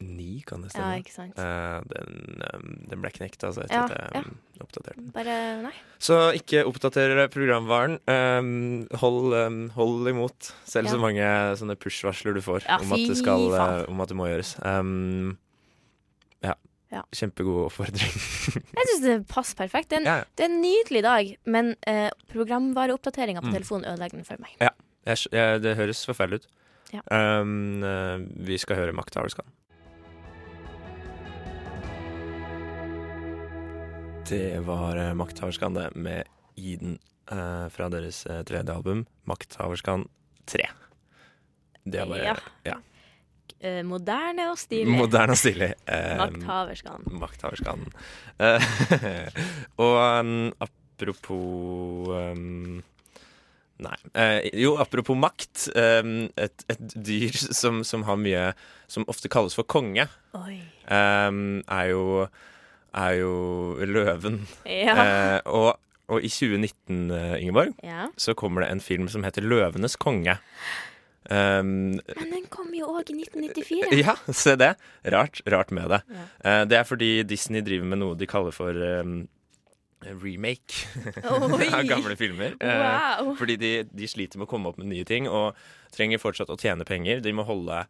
[SPEAKER 3] 2009, kan det
[SPEAKER 4] Ja, ikke sant.
[SPEAKER 3] Uh, den, um, den ble knekt, altså, etter
[SPEAKER 4] Ja,
[SPEAKER 3] jeg um, oppdaterte den.
[SPEAKER 4] Bare Nei.
[SPEAKER 3] Så ikke oppdater programvaren. Um, hold, um, hold imot, selv
[SPEAKER 4] Ja.
[SPEAKER 3] så mange sånne push-varsler du får
[SPEAKER 4] Ja,
[SPEAKER 3] om, at det skal, uh, om at det må gjøres. Um, ja.
[SPEAKER 4] Ja.
[SPEAKER 3] Kjempegod oppfordring. [laughs]
[SPEAKER 4] Jeg syns det passer perfekt. Det er en,
[SPEAKER 3] ja, ja.
[SPEAKER 4] det er en nydelig dag, men uh, programvareoppdateringa på
[SPEAKER 3] Mm.
[SPEAKER 4] telefonen ødelegger den for meg.
[SPEAKER 3] Jeg, jeg, det høres forferdelig ut.
[SPEAKER 4] Ja.
[SPEAKER 3] Um, eh, vi skal høre Makthaverskan. Det var uh, Makthaverskan, det, med Iden eh, fra deres eh, tredje album, Makthaverskan 3. Det er bare
[SPEAKER 4] Ja.
[SPEAKER 3] ja.
[SPEAKER 4] Eh, moderne og stilig.
[SPEAKER 3] moderne og stilig. [laughs]
[SPEAKER 4] Makthaverskan.
[SPEAKER 3] Makthaverskan. Eh, [laughs] og um, apropos um, Nei. Eh, jo, apropos makt. um, et, et dyr som, som har mye Som ofte kalles for konge, um, er jo er jo løven.
[SPEAKER 4] Ja.
[SPEAKER 3] Eh, og, og i 2019, eh, Ingeborg,
[SPEAKER 4] ja.
[SPEAKER 3] så kommer det en film som heter 'Løvenes konge'. Um,
[SPEAKER 4] Men den kom jo òg i 1994. [laughs]
[SPEAKER 3] ja, se det. Rart, rart med det.
[SPEAKER 4] Ja.
[SPEAKER 3] Eh, det er fordi Disney driver med noe de kaller for um, remake [laughs] av gamle filmer. Eh,
[SPEAKER 4] Wow.
[SPEAKER 3] fordi de, de sliter med å komme opp med nye ting, og trenger fortsatt å tjene penger. De må holde,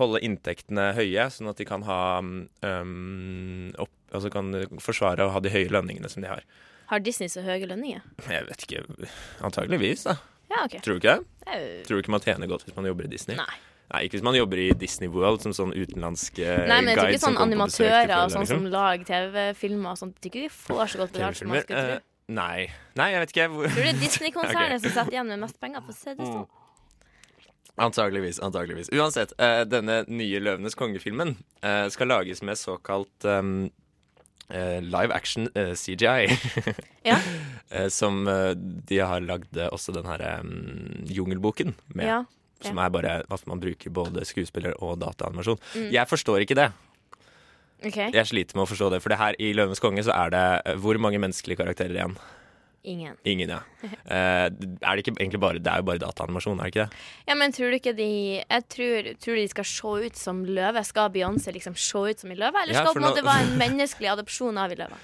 [SPEAKER 3] holde inntektene høye, sånn at de kan ha um, opp, Altså kan forsvare å ha de høye lønningene som de har.
[SPEAKER 4] Har Disney så høye lønninger?
[SPEAKER 3] Jeg vet ikke. Antageligvis, da.
[SPEAKER 4] Ja, okay.
[SPEAKER 3] Tror du ikke det? Tror du ikke man tjener godt hvis man jobber i Disney?
[SPEAKER 4] Nei.
[SPEAKER 3] Nei, ikke hvis man jobber i Disney World som sånn utenlandsk guide.
[SPEAKER 4] Nei, men jeg tror ikke sånn animatører og sånn
[SPEAKER 3] liksom.
[SPEAKER 4] som lager TV-filmer og sånt, jeg tror ikke de får så godt betalt som man skulle tro.
[SPEAKER 3] Uh, nei. nei, jeg vet ikke. Hvor...
[SPEAKER 4] Tror du det er Disney-konsernet [laughs]
[SPEAKER 3] okay.
[SPEAKER 4] som setter igjen med mest penger. på CD-stånd? sånn.
[SPEAKER 3] Antageligvis. antageligvis. Uansett, uh, denne nye Løvenes konge-filmen uh, skal lages med såkalt um, live action eh, CGI. [laughs]
[SPEAKER 4] Ja.
[SPEAKER 3] Eh, som eh, de har lagd eh, også den her um, Jungelboken med.
[SPEAKER 4] Ja.
[SPEAKER 3] Som er bare at man bruker både skuespiller og dataanimasjon.
[SPEAKER 4] Mm.
[SPEAKER 3] Jeg forstår ikke det.
[SPEAKER 4] Okay.
[SPEAKER 3] Jeg sliter med å forstå det. For det her i Løvenes konge så er det eh, hvor mange menneskelige karakterer igjen?
[SPEAKER 4] Ingen.
[SPEAKER 3] Ingen, ja. [laughs] Eh, er det ikke egentlig bare Det er jo bare dataanimasjon, er det ikke det?
[SPEAKER 4] Ja, men tror du ikke de Jeg tror, tror de skal se ut som løve? Skal Beyoncé liksom se ut som en løve, eller
[SPEAKER 3] Ja,
[SPEAKER 4] skal på en måte
[SPEAKER 3] nå-
[SPEAKER 4] være en [laughs] menneskelig adopsjon av en løve?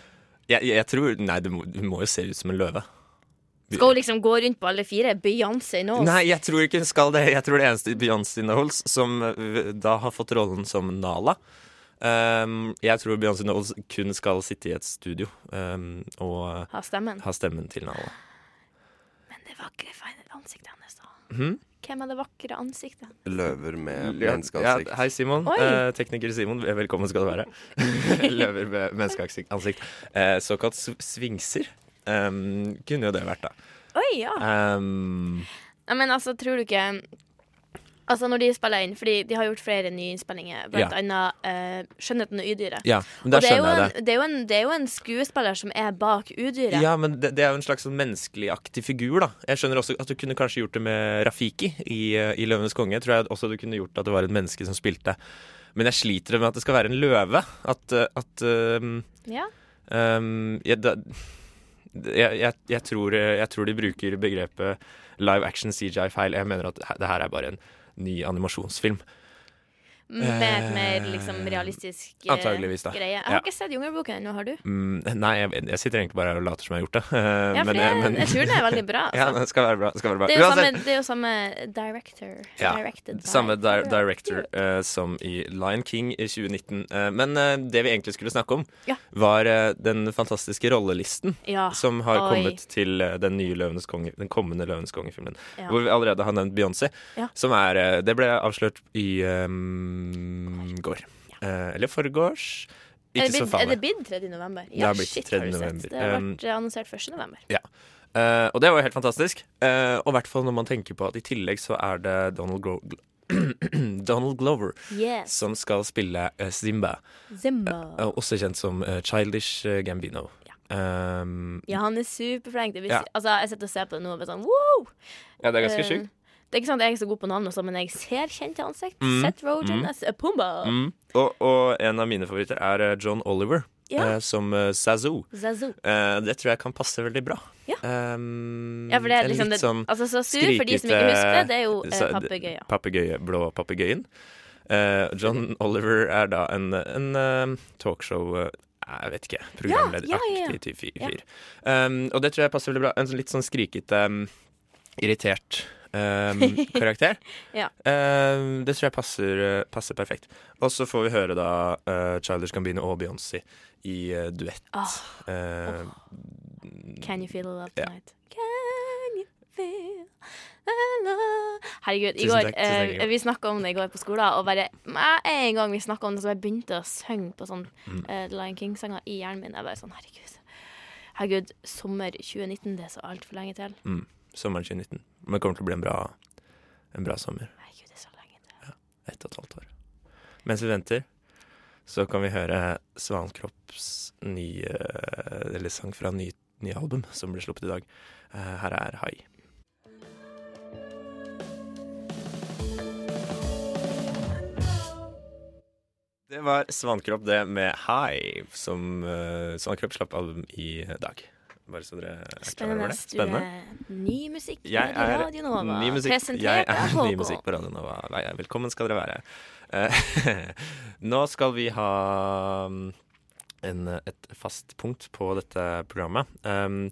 [SPEAKER 3] Jeg, jeg, tror Nei, du må, må jo se ut som en løve.
[SPEAKER 4] Skal hun liksom gå rundt på alle fire? Beyoncé nå?
[SPEAKER 3] Nei, jeg tror ikke hun skal det. Jeg tror det eneste Beyoncé Knowles som eh, da har fått rollen som Nala, Um, jeg tror Beyoncé Knowles kun skal sitte i et studio um, og
[SPEAKER 4] Ha stemmen.
[SPEAKER 3] ha stemmen til Nala.
[SPEAKER 4] Men det vakre ansiktet hennes, da.
[SPEAKER 3] Hmm?
[SPEAKER 4] Hvem er det vakre ansiktet?
[SPEAKER 2] Løver med
[SPEAKER 3] Ja,
[SPEAKER 2] menneskeansikt.
[SPEAKER 3] hei, Simon. Eh, tekniker Simon, velkommen skal du være. [laughs] Løver med menneskeansikt. Eh, såkalt svingser. Um, kunne jo det vært, da.
[SPEAKER 4] Oi, ja.
[SPEAKER 3] Um,
[SPEAKER 4] men altså, tror du ikke Altså, når de spiller inn, fordi de har gjort flere nyinnspillinger, blant
[SPEAKER 3] Ja.
[SPEAKER 4] annet uh, 'Skjønnheten og udyret'.
[SPEAKER 3] ja, men
[SPEAKER 4] Og det er,
[SPEAKER 3] skjønner jeg
[SPEAKER 4] en,
[SPEAKER 3] det.
[SPEAKER 4] det, er en, det er jo en skuespiller som er bak udyret.
[SPEAKER 3] Ja, men det, det er jo en slags sånn menneskeligaktig figur, da. Jeg skjønner også at du kunne kanskje gjort det med Rafiki i, eh, i 'Løvenes konge'. Tror jeg også du kunne gjort at det var et menneske som spilte. Men jeg sliter med at det skal være en løve. At, eh, at um,
[SPEAKER 4] Ja.
[SPEAKER 3] um, jeg, da, jeg, jeg, jeg, tror, jeg tror de bruker begrepet live action CGI feil. Jeg mener at det her er bare en ny animasjonsfilm.
[SPEAKER 4] Med et mer liksom realistisk eh,
[SPEAKER 3] Antageligvis, da.
[SPEAKER 4] greie. Jeg
[SPEAKER 3] Ja.
[SPEAKER 4] ikke sett Jungelboken ennå, har du?
[SPEAKER 3] Mm, nei, jeg, jeg sitter egentlig bare her og later som jeg har gjort det. Eh, [laughs]
[SPEAKER 4] Ja, for
[SPEAKER 3] men,
[SPEAKER 4] jeg,
[SPEAKER 3] men-
[SPEAKER 4] jeg tror den er veldig bra. [laughs]
[SPEAKER 3] Ja, den skal være bra. Skal være bra.
[SPEAKER 4] Det, er samme, det er jo samme director.
[SPEAKER 3] Ja, Samme di director eh, som i Lion King i 2019. Uh, men uh, det vi egentlig skulle snakke om,
[SPEAKER 4] Ja.
[SPEAKER 3] var eh, den fantastiske rollelisten som har
[SPEAKER 4] Oi.
[SPEAKER 3] kommet til eh, den nye Løvenes konge, den kommende Løvenes konge-filmen. Hvor vi allerede har nevnt Beyoncé. Som er eh, Det ble avslørt i um, går. Eh, eller forgårs.
[SPEAKER 4] Er
[SPEAKER 3] Ikke
[SPEAKER 4] det,
[SPEAKER 3] så
[SPEAKER 4] blitt, er det blitt 3. november?
[SPEAKER 3] Det har blitt
[SPEAKER 4] shit,
[SPEAKER 3] 3.
[SPEAKER 4] har du sett. Det har
[SPEAKER 3] Um,
[SPEAKER 4] vært annonsert 1. november.
[SPEAKER 3] Eh, og det var jo helt fantastisk. Uh, og i hvert fall når man tenker på at i tillegg så er det Donald, Gro [clears throat] Donald Glover
[SPEAKER 4] Yes.
[SPEAKER 3] som skal spille uh, Zimba.
[SPEAKER 4] Zimba.
[SPEAKER 3] eh, også kjent som eh, Childish eh, Gambino. Um,
[SPEAKER 4] Ja, han er superflink. Det
[SPEAKER 3] Ja.
[SPEAKER 4] altså, jeg sitter og ser på det nå og blir sånn wow!
[SPEAKER 3] ja, det er ganske
[SPEAKER 4] Eh,
[SPEAKER 3] sjukt.
[SPEAKER 4] Det er ikke sånn at jeg er så god på navn, og sånn, men jeg ser kjente ansikt.
[SPEAKER 3] Mm.
[SPEAKER 4] Seth Rogen
[SPEAKER 3] Mm.
[SPEAKER 4] Pumba.
[SPEAKER 3] Mm. Og, og en av mine favoritter er eh, John Oliver
[SPEAKER 4] Ja.
[SPEAKER 3] eh, som Zazoo. Zazu.
[SPEAKER 4] Zazu.
[SPEAKER 3] Eh, det tror jeg kan passe veldig bra.
[SPEAKER 4] Ja.
[SPEAKER 3] Um,
[SPEAKER 4] Ja, for det er liksom
[SPEAKER 3] litt sånn
[SPEAKER 4] altså, Så sur, for de som ikke husker det, det er jo eh,
[SPEAKER 3] så- papegøye, blå papegøyen. Eh, John Oliver er da en, en uh, talkshow eh, Jeg vet ikke. Programlederaktig
[SPEAKER 4] Ja,
[SPEAKER 3] fyr. Um, og det tror jeg passer veldig bra. En sånn litt sånn skrikete, um, irritert [laughs] karakter.
[SPEAKER 4] Ja.
[SPEAKER 3] Det tror jeg passer, eh, passer perfekt. Og så får vi høre da uh, Childish Gambino og Beyoncé i eh, duett.
[SPEAKER 4] Ah,
[SPEAKER 3] Oh.
[SPEAKER 4] can you feel the love
[SPEAKER 3] tonight?
[SPEAKER 4] tonight? Can you feel the love Herregud, går
[SPEAKER 3] takk,
[SPEAKER 4] eh, Vi snakka om det i går på skolen, og bare en gang vi snakka om det, så jeg begynte å synge på sånn
[SPEAKER 3] Mm.
[SPEAKER 4] eh, Lion King-sanger i hjernen min. Jeg bare sånn, herregud. Herregud, sommer 2019, det er så altfor lenge til.
[SPEAKER 3] mm, sommeren 2019. Men det kommer til å bli en bra, en bra sommer.
[SPEAKER 4] Herregud, det er så lenge til.
[SPEAKER 3] Ett og et halvt år. Mens vi venter, så kan vi høre Svankropps nye Eller sang fra nye, nye album som ble sluppet i dag. Eh, her er Hai. Det var Svankropp, det med Hai, som uh, Svankropp slapp album i dag. Bare så dere er klar over
[SPEAKER 4] Spennende.
[SPEAKER 3] det.
[SPEAKER 4] Du
[SPEAKER 3] Spennende.
[SPEAKER 4] er ny musikk på Radio Nova.
[SPEAKER 3] ny musikk.
[SPEAKER 4] Presentert
[SPEAKER 3] Jeg er ny musikk på Radio Nova. Velkommen skal dere være. Eh, [laughs] Nå skal vi ha mm, en, et fast punkt på dette programmet. Um,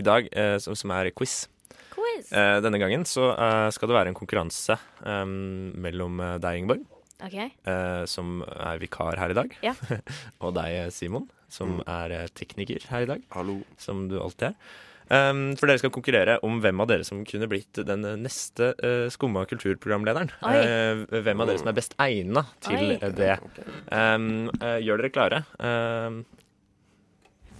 [SPEAKER 3] I dag, eh, som, som er quiz.
[SPEAKER 4] Quiz.
[SPEAKER 3] Uh, denne gangen så uh, skal det være en konkurranse um, mellom deg, Ingeborg,
[SPEAKER 4] okay.
[SPEAKER 3] uh, som er vikar her i dag,
[SPEAKER 4] Ja. [laughs]
[SPEAKER 3] og deg, Simon, som
[SPEAKER 2] Mm.
[SPEAKER 3] er eh, tekniker her i dag
[SPEAKER 2] Hallo.
[SPEAKER 3] som du alltid er. Um, for dere skal konkurrere om hvem av dere som kunne blitt den neste uh, Skumma kulturprogramlederen. Uh, hvem av dere som er best egna til
[SPEAKER 4] Oi.
[SPEAKER 3] det. Um, uh, gjør dere klare? Um,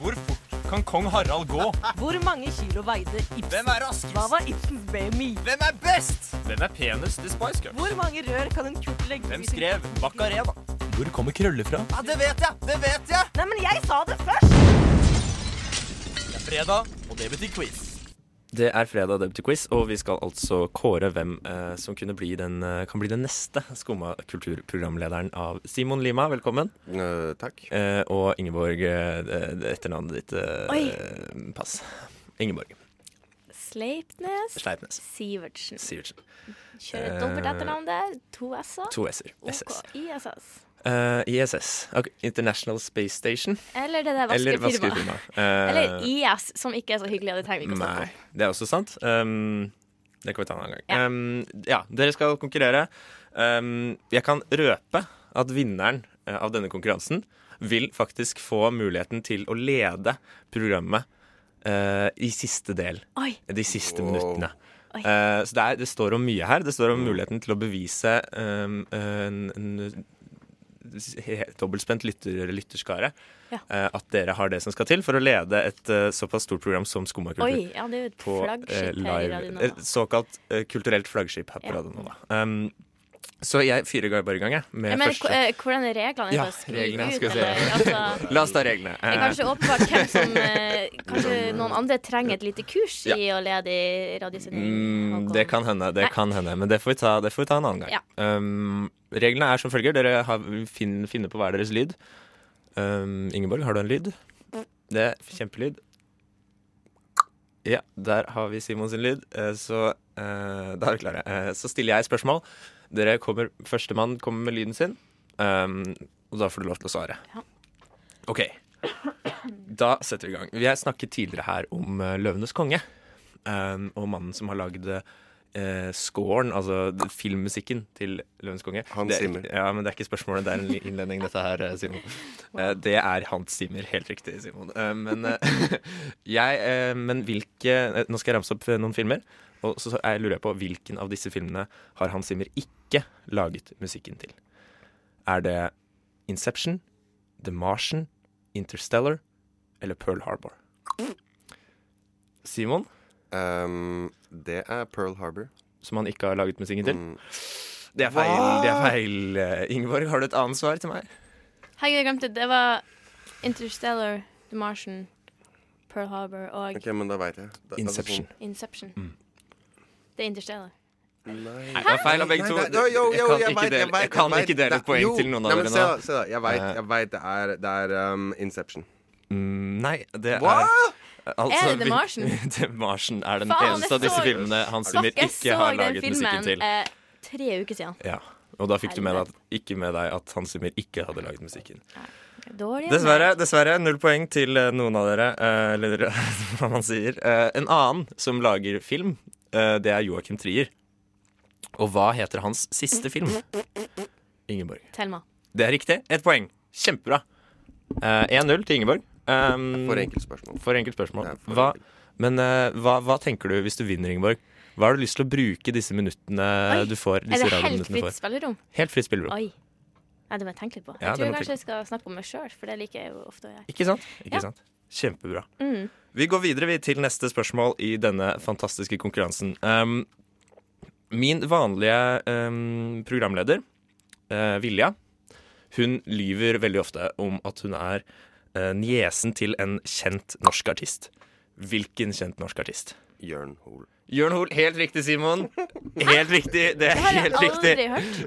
[SPEAKER 8] Hvor fort kan kong Harald gå?
[SPEAKER 9] Hvor mange kilo veide Ibsen?
[SPEAKER 8] Hvem er raskest?
[SPEAKER 9] Hva var Ibsens BMI?
[SPEAKER 8] Hvem er best? Hvem er penest i Spice Girls?
[SPEAKER 9] Hvor mange rør kan en kurt legge
[SPEAKER 8] Hvem
[SPEAKER 9] i sin-
[SPEAKER 8] skrev Macarena? Hvor kommer krøller fra? Ja, det vet jeg! Det vet jeg!
[SPEAKER 9] Nei, men jeg sa det først!
[SPEAKER 8] Det er fredag, og det betyr quiz.
[SPEAKER 3] det er fredag, det betyr quiz, og vi skal altså kåre hvem eh, som kunne bli den, uh, kan bli den neste Skumma kulturprogramlederen av Simon Lima. Velkommen.
[SPEAKER 2] Uh, takk.
[SPEAKER 3] Eh, og Ingeborg, eh, etternavnet ditt.
[SPEAKER 4] Oi.
[SPEAKER 3] pass. Ingeborg
[SPEAKER 4] Sleipnes
[SPEAKER 3] Sleipnes
[SPEAKER 4] Sivertsen.
[SPEAKER 3] Sivertsen.
[SPEAKER 4] Kjører dobbelt etternavn der. To s-er.
[SPEAKER 3] To s-er.
[SPEAKER 4] OK. ISS.
[SPEAKER 3] Uh, ISS. Okay. International Space Station.
[SPEAKER 4] Eller det der
[SPEAKER 3] Eller
[SPEAKER 4] vaskefirmaet.
[SPEAKER 3] vaskefirma. uh,
[SPEAKER 4] Eller IS, som ikke er så hyggelig, det trenger vi ikke å snakke om.
[SPEAKER 3] det er også sant. Um, det kan vi ta en annen gang.
[SPEAKER 4] Ja.
[SPEAKER 3] Um, ja, dere skal konkurrere. Um, jeg kan røpe at vinneren eh, av denne konkurransen vil faktisk få muligheten til å lede programmet eh, i siste del.
[SPEAKER 4] Oi.
[SPEAKER 3] De siste
[SPEAKER 2] Wow.
[SPEAKER 3] minuttene. Eh, så det, er, det står om mye her. Det står om muligheten til å bevise um, en, en dobbeltspent lytter, lytterskare.
[SPEAKER 4] Ja.
[SPEAKER 3] Uh, at dere har det som skal til for å lede et uh, såpass stort program som
[SPEAKER 4] Skummakultur. ja,
[SPEAKER 3] på
[SPEAKER 4] i
[SPEAKER 3] live. Et såkalt kulturelt flaggskip her på
[SPEAKER 4] Ja.
[SPEAKER 3] Radio Nova. Um, så jeg fyrer bare i gang, jeg. Med
[SPEAKER 4] mener,
[SPEAKER 3] første
[SPEAKER 4] eh, hvordan er reglene?
[SPEAKER 3] Ja, reglene,
[SPEAKER 4] ut,
[SPEAKER 3] skal
[SPEAKER 4] eller, altså, [laughs]
[SPEAKER 3] La oss ta reglene.
[SPEAKER 4] det er kanskje åpenbart hvem [laughs] som eh, Kanskje noen andre trenger et lite kurs
[SPEAKER 3] Ja.
[SPEAKER 4] i å lede i radiosending?
[SPEAKER 3] Mm, det kan hende, det
[SPEAKER 4] Nei.
[SPEAKER 3] kan hende, men det får vi ta, det får vi ta en annen gang.
[SPEAKER 4] Ja.
[SPEAKER 3] Um, reglene er som følger. Dere har, finn, finner på hver deres lyd. Um, Ingeborg, har du en lyd? Det er kjempelyd. Ja, der har vi Simon sin lyd. Eh, Så uh, da er vi klare. Uh, Så stiller jeg spørsmål. Dere kommer, Førstemann kommer med lyden sin, um, og da får du lov til å svare.
[SPEAKER 4] Ja.
[SPEAKER 3] OK. Da setter vi i gang. Vi har snakket tidligere her om eh, Løvenes konge. Um, og mannen som har lagd uh, scoren, altså filmmusikken til Løvenes konge.
[SPEAKER 2] Hans
[SPEAKER 3] Det er-
[SPEAKER 2] Zimmer.
[SPEAKER 3] Ja, men det er ikke spørsmålet, det er en innledning, dette her, eh, Simon. Uh, det er Hans Zimmer. Helt riktig, Simon. Uh, men eh, [laughs] jeg eh, Men hvilke eh, Nå skal jeg ramse opp eh, noen filmer. Og så, så jeg lurer jeg på hvilken av disse filmene har Hans Zimmer ikke laget musikken til? Er det Inception, The Martian, Interstellar eller Pearl Harbor? Simon,
[SPEAKER 2] Um, det er Pearl Harbor.
[SPEAKER 3] som han ikke har laget musikken til?
[SPEAKER 2] Mm.
[SPEAKER 3] Det er feil. det er feil. Eh, Ingeborg, har du et annet svar til meg?
[SPEAKER 4] Hei, jeg glemte det. Det var Interstellar, The Martian, Pearl Harbor og
[SPEAKER 2] OK, men da veit jeg. Da,
[SPEAKER 3] Inception.
[SPEAKER 4] Inception.
[SPEAKER 3] Mm.
[SPEAKER 4] Det er Interstellar.
[SPEAKER 2] Nei.
[SPEAKER 3] Det var feil av begge to.
[SPEAKER 2] nei, jo, jo, jo,
[SPEAKER 3] Jeg kan ikke
[SPEAKER 2] vet,
[SPEAKER 3] dele-
[SPEAKER 2] vet,
[SPEAKER 3] jeg kan ikke dele et poeng
[SPEAKER 2] jo.
[SPEAKER 3] til noen av
[SPEAKER 2] Nei, men
[SPEAKER 3] dere
[SPEAKER 2] se
[SPEAKER 3] nå.
[SPEAKER 2] Se da, jeg veit,
[SPEAKER 3] Eh.
[SPEAKER 2] jeg vet det er, det er um, Inception.
[SPEAKER 3] Mm, nei, det
[SPEAKER 2] Hva?
[SPEAKER 3] er Altså,
[SPEAKER 4] Er det The Martian? [laughs]
[SPEAKER 3] The Martian er den
[SPEAKER 4] Faen,
[SPEAKER 3] eneste av disse
[SPEAKER 4] så-
[SPEAKER 3] filmene Hans Zimmer
[SPEAKER 4] ikke har
[SPEAKER 3] ikke
[SPEAKER 4] musikken
[SPEAKER 3] har
[SPEAKER 4] Jeg
[SPEAKER 3] laget musikken
[SPEAKER 4] filmen
[SPEAKER 3] til.
[SPEAKER 4] eh, tre uker siden.
[SPEAKER 3] Ja, Og da fikk du med deg, at- ikke med deg at Hans Zimmer ikke hadde laget musikken.
[SPEAKER 4] Dårlig.
[SPEAKER 3] Dessverre, dessverre null poeng til eh, noen av dere, eh, eller [laughs] hva man sier. En annen som lager film, det er Joachim Trier. Og hva heter hans siste film? Ingeborg.
[SPEAKER 4] Thelma.
[SPEAKER 3] Det er riktig. Ett poeng. Kjempebra. Eh, 1-0 til Ingeborg. Um,
[SPEAKER 2] For enkelt spørsmål.
[SPEAKER 3] For enkelt spørsmål.
[SPEAKER 2] For
[SPEAKER 3] Hva, men eh, hva, hva tenker du hvis du vinner, Ingeborg? Hva har du lyst til å bruke disse minuttene
[SPEAKER 4] Oi,
[SPEAKER 3] du får?
[SPEAKER 4] Er det helt fritt spillerom?
[SPEAKER 3] Helt fritt spillerom.
[SPEAKER 4] Oi. Ja, det må jeg tenke litt på.
[SPEAKER 3] Ja,
[SPEAKER 4] Jeg tror
[SPEAKER 3] jeg
[SPEAKER 4] kanskje jeg skal snakke om meg sjøl, for det liker jeg jo ofte å gjøre.
[SPEAKER 3] Ikke sant? Ikke
[SPEAKER 4] Ja.
[SPEAKER 3] sant? Kjempebra.
[SPEAKER 4] Mm.
[SPEAKER 3] Vi går videre vi, til neste spørsmål i denne fantastiske konkurransen. Um, min vanlige um, programleder, uh, Vilja, hun lyver veldig ofte om at hun er uh, niesen til en kjent norsk artist. Hvilken kjent norsk artist?
[SPEAKER 2] Jørn Hoel.
[SPEAKER 3] Jørn Hoel. Helt riktig, Simon. Helt riktig. Det er
[SPEAKER 4] Det har jeg aldri hørt.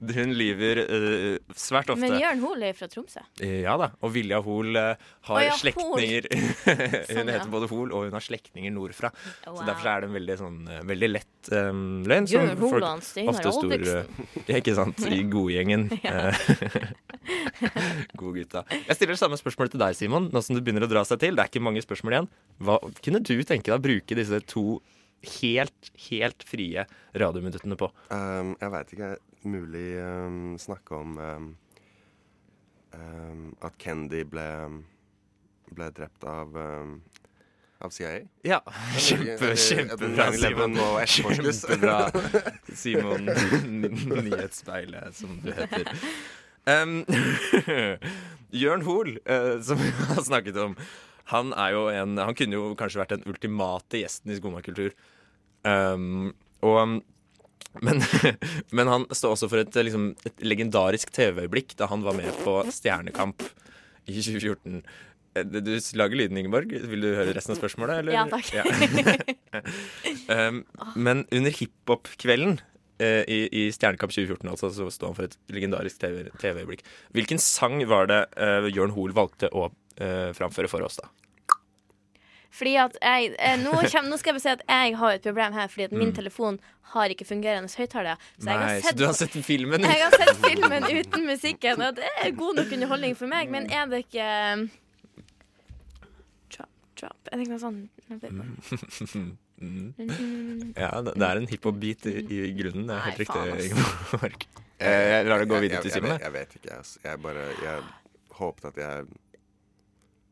[SPEAKER 4] [laughs]
[SPEAKER 3] Hun lyver uh, svært ofte.
[SPEAKER 4] Men Jørn Hoel er fra Tromsø.
[SPEAKER 3] Ja da. Og Vilja Hoel uh, har
[SPEAKER 4] oh, ja,
[SPEAKER 3] slektninger [laughs]
[SPEAKER 4] Sånn,
[SPEAKER 3] Hun
[SPEAKER 4] ja.
[SPEAKER 3] heter både Hoel, og hun har slektninger nordfra. Så derfor er det en veldig, sånn, eh, veldig lett um, løgn. som
[SPEAKER 4] Jørn Hoel og han Steinar
[SPEAKER 3] eh, [laughs] Ikke sant? I godgjengen. God gutta. Jeg stiller samme spørsmål til deg, Simon. Nå som det begynner å dra seg til. Det er ikke mange spørsmål igjen. Hva kunne du tenke deg å bruke disse to helt, helt frie radiominuttene på?
[SPEAKER 2] Um, jeg veit ikke. Mulig um, snakke om um, um, at Kendy ble, ble drept av av CIA.
[SPEAKER 3] Ja, kjempe, kjempebra, [laughs] Simon. Kjempebra, Simon. Nyhetsspeilet, som du heter. Um, [laughs] [laughs] Jørn Hoel, uh, som vi har snakket om, han er jo en Han kunne jo kanskje vært den ultimate gjesten i Skomakultur. Um, og men, [laughs] men han står også for et, liksom, et legendarisk TV-øyeblikk da han var med på Stjernekamp i 2014. Eh, Du lager lyden, Ingeborg. Vil du høre resten av spørsmålet? Eller?
[SPEAKER 4] Ja, takk. [laughs]
[SPEAKER 3] um, men under hiphop-kvelden uh, i, i Stjernekamp 2014 altså, så står han for et legendarisk TV TV-øyeblikk. Hvilken sang var det uh, Jørn Hoel valgte å uh, framføre for oss, da?
[SPEAKER 4] Fordi at jeg eh, nå, [laughs] kjem, nå skal jeg bare si at jeg har et problem her, fordi at min
[SPEAKER 3] Mm.
[SPEAKER 4] telefon har ikke fungerende høyttaler. Så jeg
[SPEAKER 3] Nei,
[SPEAKER 4] har
[SPEAKER 3] så
[SPEAKER 4] sett
[SPEAKER 3] du har sett filmen?
[SPEAKER 4] Jeg har sett filmen uten musikken, og det er god nok underholdning for meg, men er det ikke um, Drop, drop Er det ikke noe sånn
[SPEAKER 3] Mm. [laughs] Ja, det, er en hiphop-beat i, i grunnen. Det er helt riktig. Eh, Jeg lar det gå videre til Simen.
[SPEAKER 2] Jeg, jeg vet ikke. ass. Jeg bare Jeg håpet at jeg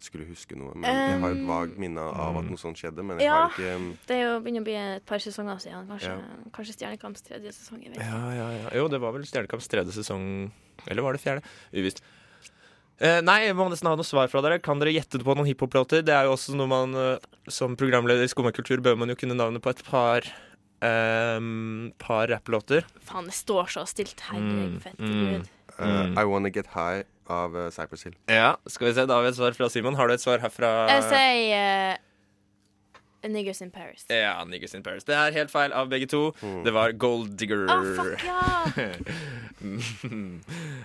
[SPEAKER 2] skulle huske noe. Men jeg har et vagt minne av at noe sånt skjedde. Men jeg
[SPEAKER 4] Ja.
[SPEAKER 2] har ikke
[SPEAKER 4] Det er jo begynner å bli et par sesonger siden. Kanskje,
[SPEAKER 2] Ja.
[SPEAKER 4] kanskje Stjernekamps tredje sesong. Jeg vet.
[SPEAKER 3] Ja, ja, ja. Jo, det var vel Stjernekamps tredje sesong Eller var det fjerde? Uvisst. Eh, nei, jeg må nesten ha noe svar fra dere. Kan dere gjette på noen hiphop-låter? Det er jo også noe man eh, Som programleder i Skummakultur bør man jo kunne navnet på et par um, Par rapplåter.
[SPEAKER 4] Faen, det står så stilt. Herregud,
[SPEAKER 3] Mm,
[SPEAKER 4] fett
[SPEAKER 3] mm.
[SPEAKER 4] gud.
[SPEAKER 2] Uh,
[SPEAKER 3] Mm.
[SPEAKER 2] I Wanna Get High av uh, Cypress Hill.
[SPEAKER 3] Ja, skal vi se. Da har vi et svar fra Simon. Har du et svar herfra?
[SPEAKER 4] Jeg sier uh, Niggers in Paris.
[SPEAKER 3] Ja, Niggers in Paris. Det er helt feil av begge to.
[SPEAKER 2] Mm.
[SPEAKER 3] Det var Gold Digger.
[SPEAKER 4] Oh, fuck ja! [laughs]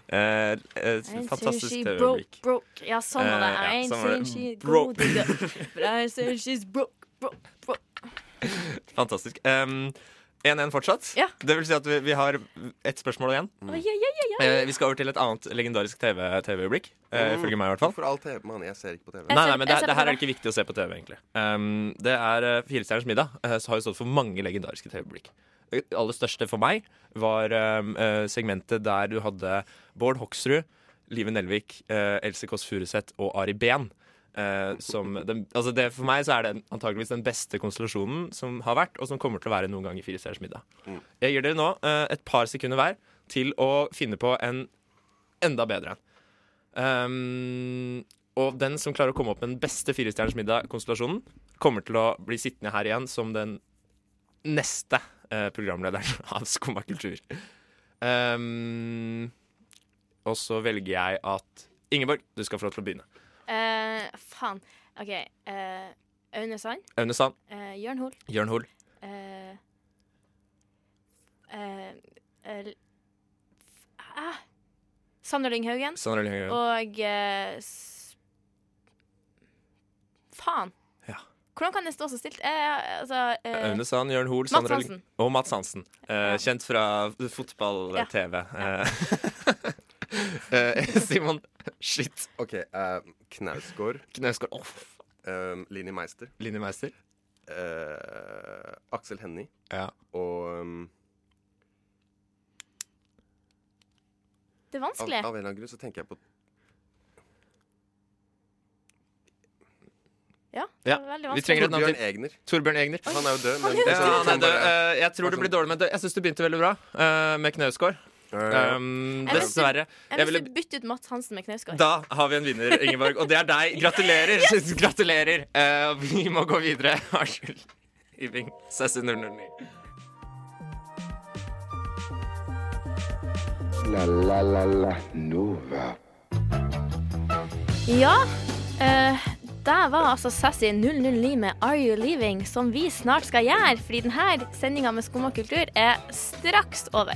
[SPEAKER 3] eh, et
[SPEAKER 4] Ain't
[SPEAKER 3] fantastisk TV-øyeblikk.
[SPEAKER 4] broke, broke. Ja, sånn var det.
[SPEAKER 3] Eh,
[SPEAKER 4] I ain't
[SPEAKER 3] saying var
[SPEAKER 4] seen
[SPEAKER 3] det.
[SPEAKER 4] she
[SPEAKER 3] Broke.
[SPEAKER 4] digger. [laughs] But I say she's broke, broke, broke.
[SPEAKER 3] Fantastisk. Um, 1-1 fortsatt.
[SPEAKER 4] Ja.
[SPEAKER 3] Det vil si at vi, vi har ett spørsmål igjen.
[SPEAKER 4] Oi, yeah, yeah, oi.
[SPEAKER 3] Eh, vi skal over til et annet legendarisk TV TV-øyeblikk. eh,
[SPEAKER 2] Mm.
[SPEAKER 3] ifølge meg, i hvert fall.
[SPEAKER 2] For all TV, mann. Jeg ser ikke på TV.
[SPEAKER 3] Nei, nei, men det, det her er
[SPEAKER 4] TV.
[SPEAKER 3] ikke viktig å se på TV, egentlig. Um, det er uh, Firestjerners middag. Uh, så har jo stått for mange legendariske TV-øyeblikk. Det aller største for meg var um, uh, segmentet der du hadde Bård Hoksrud, Live Nelvik, uh, Else Kåss Furuseth og Ari Behn. Uh, som den, altså det, for meg så er det antageligvis den beste konstellasjonen som har vært, og som kommer til å være noen gang i Fire stjerners middag.
[SPEAKER 2] Mm.
[SPEAKER 3] Jeg gir dere nå uh, et par sekunder hver til å finne på en enda bedre en. Um, og den som klarer å komme opp med den beste Fire stjerners middag-konstellasjonen, kommer til å bli sittende her igjen som den neste eh, programlederen [laughs] av Skumma kultur. Um, og så velger jeg at Ingeborg, du skal få lov til å begynne.
[SPEAKER 4] Eh, faen. OK. Uh, Aune Sand.
[SPEAKER 3] Aune Sand,
[SPEAKER 4] Uh, Jørn Hoel.
[SPEAKER 3] Jørn Hoel,
[SPEAKER 4] ah, Sander Lynghaugen.
[SPEAKER 3] Sander Lynghaugen.
[SPEAKER 4] Og Faen.
[SPEAKER 3] Ja.
[SPEAKER 4] Hvordan kan det stå så stilt? Eh, altså, eh,
[SPEAKER 3] Aune Sand, Jørn Hoel,
[SPEAKER 4] Mats Hansen.
[SPEAKER 3] Og Mats Hansen. Eh,
[SPEAKER 4] Ja.
[SPEAKER 3] Kjent fra fotball-TV. Ja. eh, [laughs] Simon, [laughs] shit.
[SPEAKER 2] OK. Uh, Knausgård.
[SPEAKER 3] Knausgård. Oh,
[SPEAKER 2] Um, Linni Meister.
[SPEAKER 3] Linni Meister.
[SPEAKER 2] Uh, Aksel Hennie.
[SPEAKER 3] Ja.
[SPEAKER 2] Og um,
[SPEAKER 4] det er vanskelig.
[SPEAKER 2] av en eller annen grunn så tenker jeg på
[SPEAKER 4] Ja,
[SPEAKER 3] Ja,
[SPEAKER 4] det er veldig
[SPEAKER 3] vi
[SPEAKER 4] vanskelig.
[SPEAKER 3] trenger et navn
[SPEAKER 2] Torbjørn
[SPEAKER 3] til.
[SPEAKER 2] Egner.
[SPEAKER 3] Torbjørn Egner.
[SPEAKER 2] Han er jo død, men
[SPEAKER 4] er
[SPEAKER 3] Ja, han er
[SPEAKER 2] sånn
[SPEAKER 3] død. Eh, Jeg tror det blir dårlig, men det- jeg syns du begynte veldig bra uh, med Knausgård.
[SPEAKER 2] Ja.
[SPEAKER 3] Um, dessverre.
[SPEAKER 4] Jeg vil
[SPEAKER 3] ville,
[SPEAKER 4] bytte ut Mats Hansen med Knausgård.
[SPEAKER 3] da har vi en vinner, Ingeborg, og det er deg. Gratulerer! [laughs] Gratulerer. Uh, vi må gå videre. [laughs] Unnskyld. Iving. Sessi 009.
[SPEAKER 10] La la la la Nova.
[SPEAKER 4] Ja, eh, det var altså Sassy 009 med Are You Leaving, som vi snart skal gjøre, fordi denne sendinga med Skumma kultur er straks over.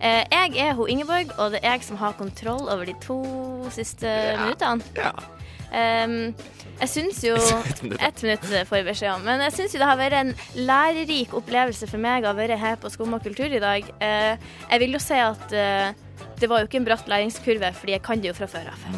[SPEAKER 4] Eh, jeg er hun Ingeborg, og det er jeg som har kontroll over de to siste minuttene.
[SPEAKER 3] Ja.
[SPEAKER 4] Um, jeg syns jo. [laughs] Ett minutt får jeg beskjed om. Men jeg syns det har vært en lærerik opplevelse for meg å være her på Skumma kultur i dag. Uh, jeg vil jo si at uh, det var jo ikke en bratt læringskurve, fordi jeg kan det jo fra før av.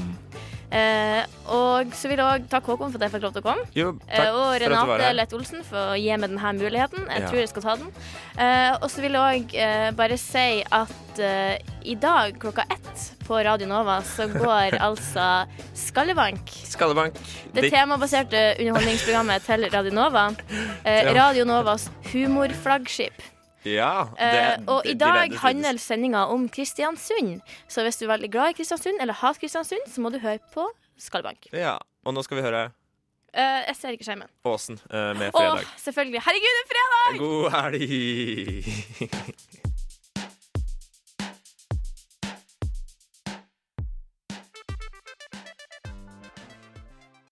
[SPEAKER 4] Eh, og så vil jeg òg takke Håkon for at jeg fikk lov til å komme.
[SPEAKER 3] Jo,
[SPEAKER 4] Eh, og Renate. Lett Olsen for å gi meg denne muligheten. Jeg
[SPEAKER 3] Ja.
[SPEAKER 4] tror jeg skal ta den. Eh, og så vil jeg òg eh, bare si at eh, i dag klokka ett på Radio Nova så [laughs] går altså Skallebank.
[SPEAKER 3] Skallebank.
[SPEAKER 4] Det temabaserte underholdningsprogrammet til Radio Nova. Eh, Radio Novas humorflaggskip.
[SPEAKER 3] Ja, det,
[SPEAKER 4] Eh, og
[SPEAKER 3] det,
[SPEAKER 4] i dag handler sendinga om Kristiansund. Så hvis du er veldig glad i Kristiansund, eller hater Kristiansund, så må du høre på Skallebank.
[SPEAKER 3] Ja, og nå skal vi høre
[SPEAKER 4] Eh, jeg ser ikke skjermen.
[SPEAKER 3] Åsen eh, med
[SPEAKER 4] Å,
[SPEAKER 3] fredag.
[SPEAKER 4] selvfølgelig. Herregud, det er fredag!
[SPEAKER 3] God helg! [laughs]